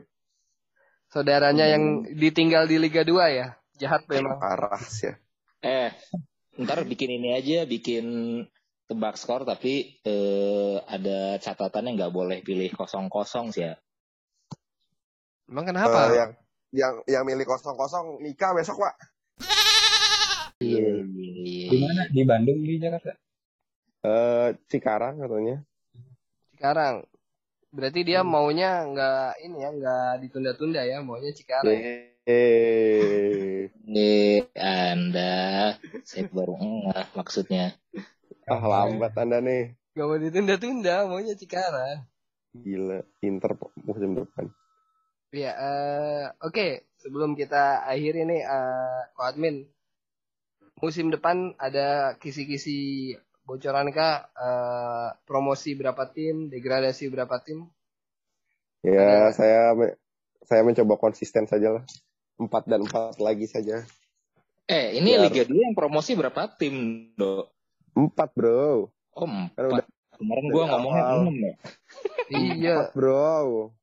saudaranya yang ditinggal di Liga 2 ya jahat memang Parah sih ya. Eh, ntar bikin ini aja, bikin tebak skor tapi eh, ada catatannya nggak boleh pilih kosong-kosong sih ya. emang kenapa yang yang yang milih kosong kosong nikah besok pak. Iya, di mana di Bandung di Jakarta? Eh Cikarang katanya. sekarang berarti dia maunya nggak ini ya nggak ditunda-tunda ya maunya Cikarang. Eh, Nih, Anda, saya baru ngeh maksudnya. ah lambat anda nih. nggak mau ditunda-tunda maunya Cikarang. Gila, Inter musim depan. ya eh, oke. Sebelum kita akhiri nih eh Ko admin musim depan ada kisi-kisi bocoran kah eh, promosi berapa tim degradasi berapa tim Ya, Ada- saya me- saya mencoba konsisten saja lah. Empat dan empat lagi saja. Eh, ini Biar- Liga 2 yang promosi berapa tim, Do? Empat bro. Oh, Kan empat. udah Kemarin gua ngomongnya enam ya. iya bro.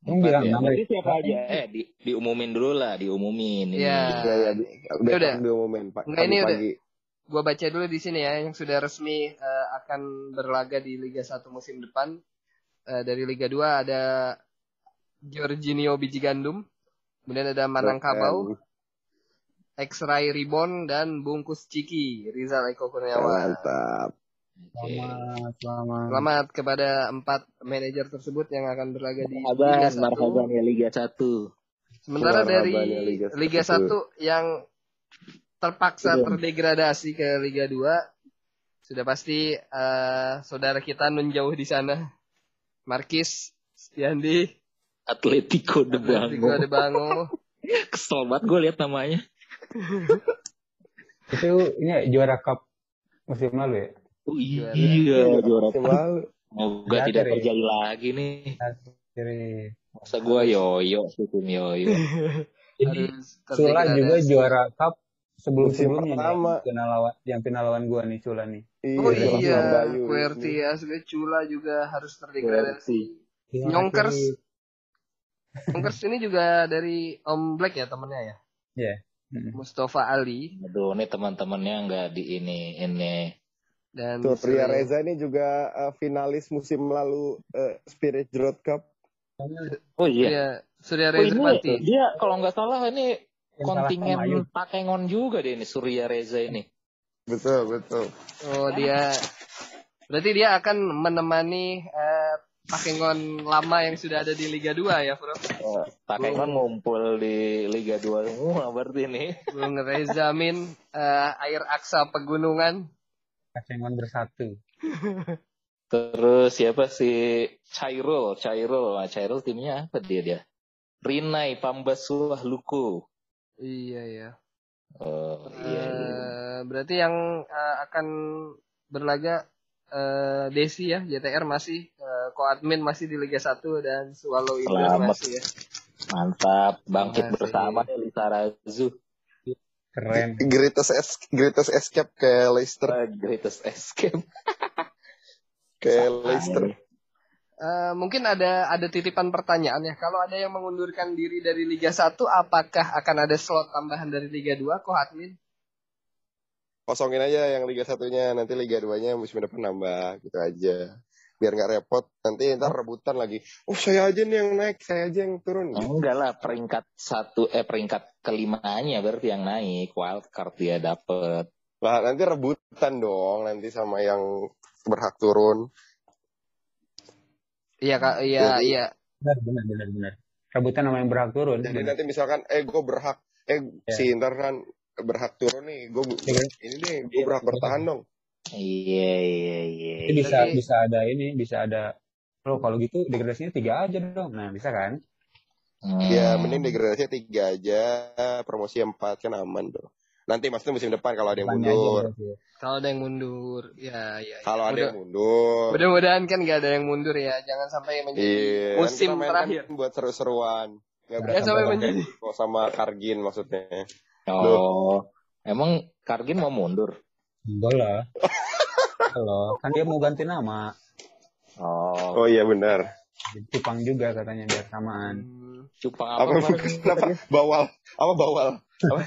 Bilang ya. Berarti siapa aja? Eh, di, diumumin dulu lah, diumumin. Iya. Ya, ya, di, udah. besok diumumin pak. Enggak, ini Kamis udah. pagi. gua baca dulu di sini ya yang sudah resmi eh, akan berlaga di Liga 1 musim depan. Eh, dari Liga 2 ada Jorginho biji gandum, kemudian ada Manangkabau, X-Ray Ribbon dan Bungkus Ciki, Rizal Eko Kurniawan. Mantap. Selamat selamat Selamat kepada empat manajer tersebut yang akan berlaga di Liga Marhaban, 1. marhaban ya Liga 1. Sementara dari Marhaban ya Liga Liga 1 1. yang terpaksa Iya. terdegradasi ke Liga 2 sudah pasti eh, saudara kita nun jauh di sana. Markis Stiandi, Atletico de Atletico Bango. de Bango. Kesel banget gue liat namanya. itu ini juara cup musim lalu ya Oh Juara. iya, juara. Musim lalu. Semoga Ya, tidak terjadi lagi nih. Jadi Masa gue yoyo sih tim yoyo. Sula juga juara cup sebelum Musim sebelumnya pertama. yang final lawan yang final lawan gua nih Sula nih Oh Iya, iya. Kuerti Asbe Cula juga harus terdegradasi. Iya, Yonkers. akhirnya- Yonkers ini juga dari Om Black ya temennya ya. Mm. Mustafa Ali Aduh, ini teman-temannya nggak di ini ini. Dan Surya Sri- Reza ini juga eh, finalis musim lalu eh, Spirit Road Cup. Oh iya. Iya, Surya Oh, Reza ini Pati. dia kalau nggak salah ini Yang kontingen Pakengon juga deh ini Surya Reza ini. Betul, betul. Oh dia berarti dia akan menemani eh, Pakengon lama yang sudah ada di Liga 2 ya, Bro. Oh, Pakengon ngumpul di Liga 2 semua berarti ini. Bung Reza Min eh, air aksa pegunungan. Pacengon bersatu Terus siapa si Cairul, Cairul, nah, Cairul timnya apa dia dia? Rinai Pambasuah Luku. Iya ya. Oh iya. iya. Eh, berarti yang eh, akan berlaga eh, Desi ya, JTR masih, eh, Koadmin masih di Liga 1 dan Swallow Selamat. masih ya. Mantap, bangkit Terima kasih. bersama nih Lisa Razu. Keren. Greatest, es greatest escape ke Leicester. The greatest escape. Ke Leicester. Eh, mungkin ada ada titipan pertanyaan ya. Kalau ada yang mengundurkan diri dari Liga 1, apakah akan ada slot tambahan dari Liga 2, Koadmin? Kosongin aja yang Liga satunya, nanti Liga 2-nya musim depan nambah gitu aja. Biar nggak repot, nanti ntar rebutan lagi. Oh saya aja nih yang naik, saya aja yang turun. Enggak lah, peringkat satu eh peringkat kelimanya berarti yang naik wild card dia dapet. Lah nanti rebutan dong, nanti sama yang berhak turun. Iya, Kak. Iya, iya. Benar, benar, benar, benar. Rebutan sama yang berhak turun. Jadi benar. nanti misalkan, eh gue berhak, eh Ya. si ntar kan berhak turun nih, gue Iya. ini nih, gue berhak bertahan dong. Iya iya iya. Jadi bisa Jadi- bisa ada ini, bisa ada lo kalau gitu degradasinya tiga aja dong. Nah, bisa kan? Hmm. Ya mending degradasinya tiga aja, promosi empat kan aman tuh. Nanti maksudnya musim depan kalau ada yang Depannya mundur. ya. Kalau ada yang mundur, ya, ya. ya. Kalau ada Mudah- yang mundur. Mudah-mudahan kan nggak ada yang mundur ya. Jangan sampai menjadi Iya, musim kan terakhir. kan buat seru-seruan. Jangan berasa sampai menjadi- kok sama Kargin maksudnya. Oh, emang Kargin mau mundur? Lah. Kalau kan dia mau ganti nama. Oh, Oh iya benar. Cupang juga katanya biar samaan. Hmm, cupang apa? Apa kenapa bawal? Apa bawal? Apa?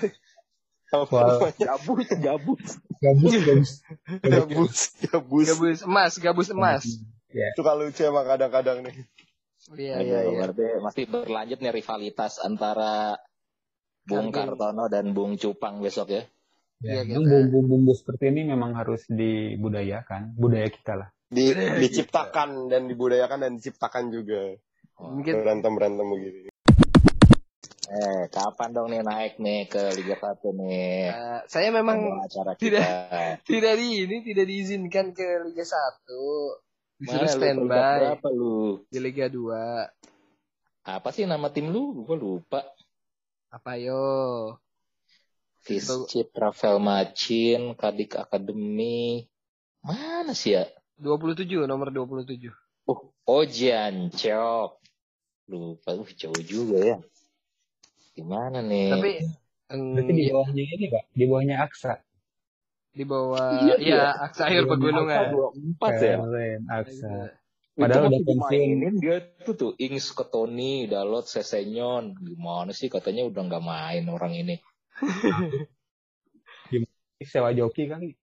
Apa? Gabus, gabus. Gabus, gabus. Gabus, gabus. gabus emas, gabus emas. Suka lucu emang kadang-kadang nih. Iya, iya, iya. Berarti masih berlanjut nih rivalitas antara Bung. Kartono dan Bung Cupang besok ya. Ya, Iya, kita- bumbu-bumbu seperti ini memang harus dibudayakan, budaya kita lah. Di, diciptakan dan dibudayakan dan diciptakan juga. Mungkin Berantem-berantem begini. Eh, kapan dong nih naik nih ke Liga 1 nih? eh, saya memang acara tidak- kita. tidak di ini tidak diizinkan ke Liga 1. Disuruh standby berapa lu? di Liga 2. Apa sih nama tim lu? Gue lupa. Apa yo? Viscit, Rafael Macin, Kadik Academy. Mana sih ya? 27 nomor 27. Oh, Ojan Cok. Lupa, uh, jauh juga ya. Gimana nih? Tapi Berarti di bawahnya ini, Pak. Di bawahnya Aksa. di bawah Iya, ya iya. Aksa Air Pegunungan. dua empat ya. Keren, Aksa. Itu Padahal udah pensiun. dimainin dia tuh tuh Ings ke Tony, Dalot, Sesenyon. Gimana sih katanya udah nggak main orang ini. Sewa joki kali.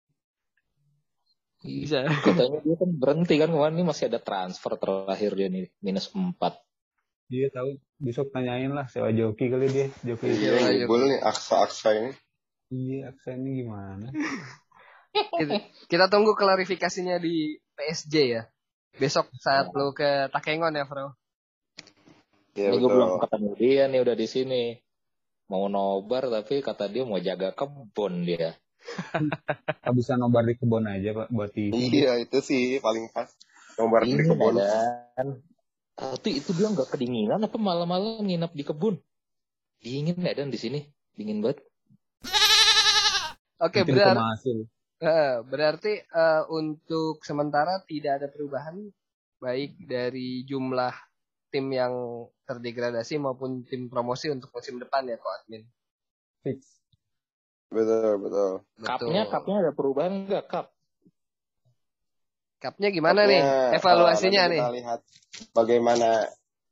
Bisa. Katanya dia kan berhenti kan kemarin ini masih ada transfer terakhir dia nih minus 4. Dia tahu besok tanyain lah sewa joki kali dia. Joki Iya, Iya, ngibul nih aksa-aksa ini. Iya, Aksa ini gimana? Kita, kita tunggu klarifikasinya di PSG ya. Besok saat lo ke Takengon ya, Bro. Ini gue belum ketemu dia nih udah di sini. Mau nobar tapi kata dia mau jaga kebun dia. Bisa nobar di kebun aja, Pak, buat di Iya itu sih paling pas. Nomor di kebun. dan tapi itu dia nggak kedinginan apa malam-malam nginap di kebun? Dingin nggak dan di sini? Dingin banget. Oke, Mungkin berar- pemahasil. eh, berarti eh, untuk sementara tidak ada perubahan baik dari jumlah tim yang terdegradasi maupun tim promosi untuk musim depan ya, Ko Admin. Fix. Betul betul. Cupnya, Betul. cupnya ada perubahan nggak cup? Cupnya gimana nih? Evaluasinya eh, nanti nih. Kita lihat bagaimana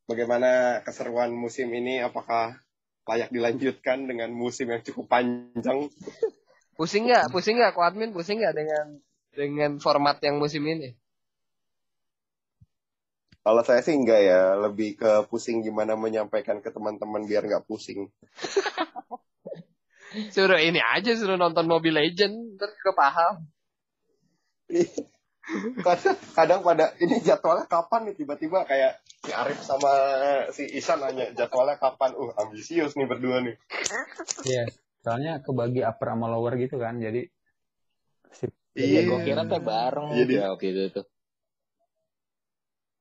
bagaimana keseruan musim ini apakah layak dilanjutkan dengan musim yang cukup panjang. Pusing nggak? Pusing nggak, Ko Admin? Pusing nggak dengan dengan format yang musim ini? Kalau saya sih enggak ya, lebih ke pusing gimana menyampaikan ke teman-teman biar nggak pusing. Suruh ini aja, suruh nonton Mobile Legend, ntar kepaham. kadang, kadang pada ini jadwalnya kapan nih tiba-tiba kayak si Arif sama si Isan nanya jadwalnya kapan uh ambisius nih berdua nih Iya. Soalnya kebagi upper sama lower gitu kan. Jadi sip. Iya, Iya. gue kira teh bareng Jadi- ya waktu itu tuh.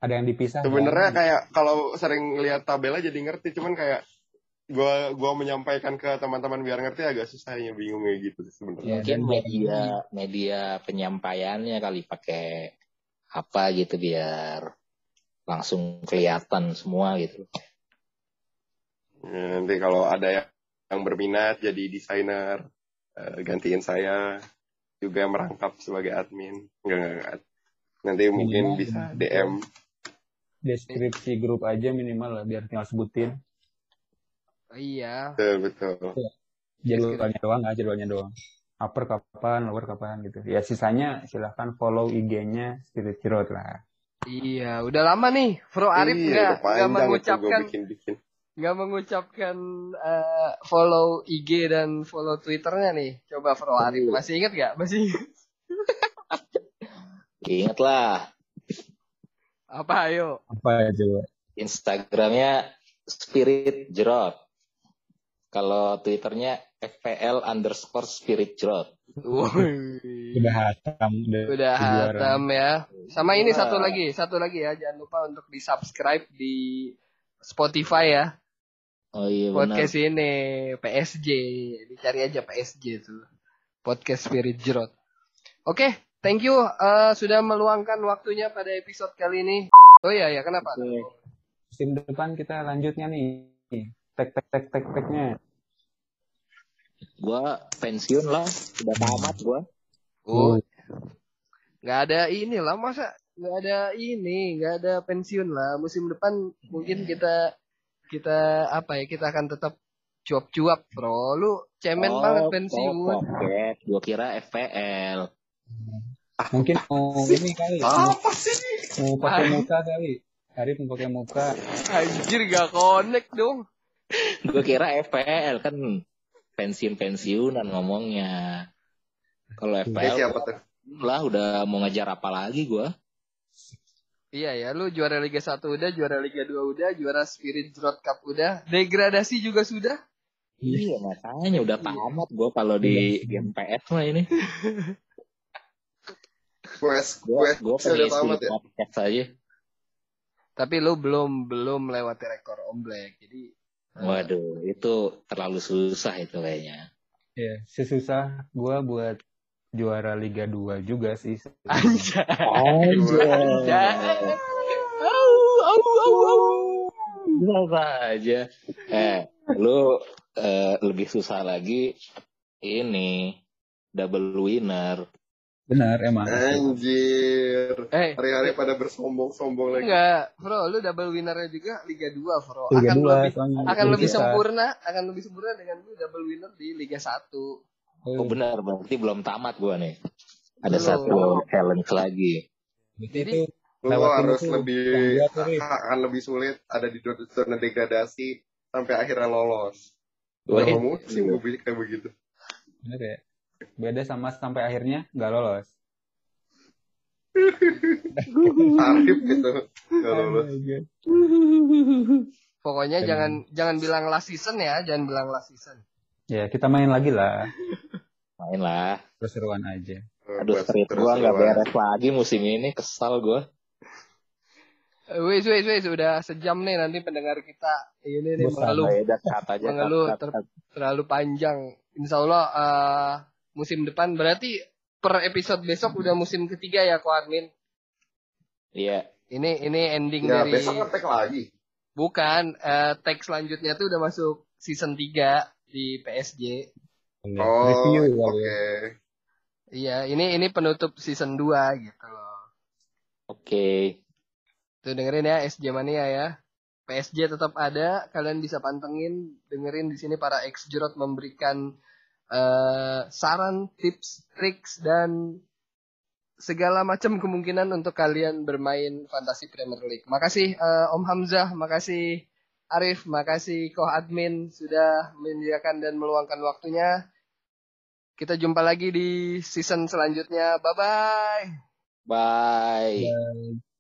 Ada yang dipisah. Sebenarnya kan? kayak kalau sering lihat tabelnya jadi ngerti, cuman kayak gua gua menyampaikan ke teman-teman biar ngerti agak susah ya bingungnya gitu sih sebenarnya. Ya, Mungkin dan- media media penyampaiannya kali pakai apa gitu biar langsung kelihatan semua gitu. Ya, nanti kalau ada yang, yang berminat jadi desainer eh, gantiin saya juga merangkap sebagai admin. Enggak, enggak, enggak. Nanti mungkin Minimal bisa gitu. DM. Deskripsi grup aja minimal lah biar tinggal sebutin Iya. Betul, betul. jadwalnya doang nggak jadwalnya doang upper kapan lower kapan gitu ya sisanya silahkan follow IG-nya Spirit Road lah Iya, udah lama nih Bro Arif Iya, nggak mengucapkan nggak mengucapkan eh, follow IG dan follow Twitternya nih. Coba Bro Arif Iya. masih inget nggak? Masih inget? Ingat lah apa ayo? apa ya coba Instagramnya Spirit Jerot. Kalau Twitternya FPL underscore Spirit Jerot. Udah hatam udah, Udah hatam ya. Sama ini Wah. satu lagi, satu lagi ya. Jangan lupa untuk di subscribe di Spotify ya. Oh iya benar. Podcast ini PSG. Dicari aja PSG tuh. Podcast Spirit Jerot. Oke, thank you eh, sudah meluangkan waktunya pada episode kali ini. Oh iya ya, kenapa? Oke. musim depan kita lanjutnya nih tek tek tek tek teknya Gua pensiun lah, udah tamat gua. Oh, nggak ada ini lah masa nggak ada ini, nggak ada pensiun lah. Musim depan mungkin kita kita apa ya kita akan tetap cuap-cuap bro. Lu cemen Oh, banget oh, pensiun. pocket. Gua kira FPL. Mungkin mau ini kali Apa sih? mau pakai muka kali Arif mau pakai muka Anjir gak connect dong. Gua kira FPL kan pensiun-pensiunan ngomongnya. Kalau Eh, FPL siapa tuh? lah udah mau ngejar apa lagi gua. Iya ya, lu juara Liga 1 udah, juara Liga 2 udah, juara Spirit Road Cup udah, degradasi juga sudah. Iya makanya udah tamat gua kalau di game PS mah ini. Quest, Gua quest gua udah pengisi tamat ya. podcast aja. Tapi lu belum belum melewati rekor Om Black. Jadi eh, Waduh, itu terlalu susah itu kayaknya. ya sesusah gua buat juara Liga 2 juga sih anjay. Anjay. Au, au, au, au. Apa aja. Eh, lu eh, lebih susah lagi ini double winner. Benar emang Anjir. Eh, Hari-hari pada bersombong-sombong lagi. enggak, Bro, lu double winnernya juga Liga 2, Bro. Liga akan 2 lebih akan Liga lebih kita. sempurna, akan lebih sempurna dengan lu double winner di Liga 1. Oh benar, berarti belum tamat gua nih. Ada Belum. satu challenge lagi. Jadi Jadi- Lu harus itu, lebih akan lebih sulit ada di zona degradasi sampai akhirnya lolos. Berapa musim gue kayak begitu. bener ya beda sama sampai akhirnya nggak lolos Arif gitu. Gak lolos. Pokoknya Benar. jangan jangan bilang last season ya, jangan bilang last season. ya kita main lagi lah Main lah. perseruan aja Aduh, Buat street gua nggak beres lagi musim ini. Kesal gua. Eh, Wes, wes, wes, udah sejam nih nanti pendengar kita ini nih mengeluh Ya. Mengeluh ter- terlalu panjang. Insya Allah eh, musim depan berarti per episode besok udah musim ketiga ya, Ko Armin. Iya. Ini ini ending Ya dari besok ngetek lagi. bukan eh, tag selanjutnya tuh udah masuk season 3 di PSG. Oh, review oke. kali ya. Iya, ini ini penutup season 2 gitu loh. Oke. Tuh dengerin ya SJ Mania ya. PSG tetap ada, kalian bisa pantengin, dengerin di sini para ex Jerot memberikan eh, saran, tips, triks dan segala macam kemungkinan untuk kalian bermain Fantasy Premier League. Makasih eh, Om Hamzah, makasih Arif, makasih Koh Admin sudah menyediakan dan meluangkan waktunya. Kita jumpa lagi di season selanjutnya. Bye bye. Bye. Bye.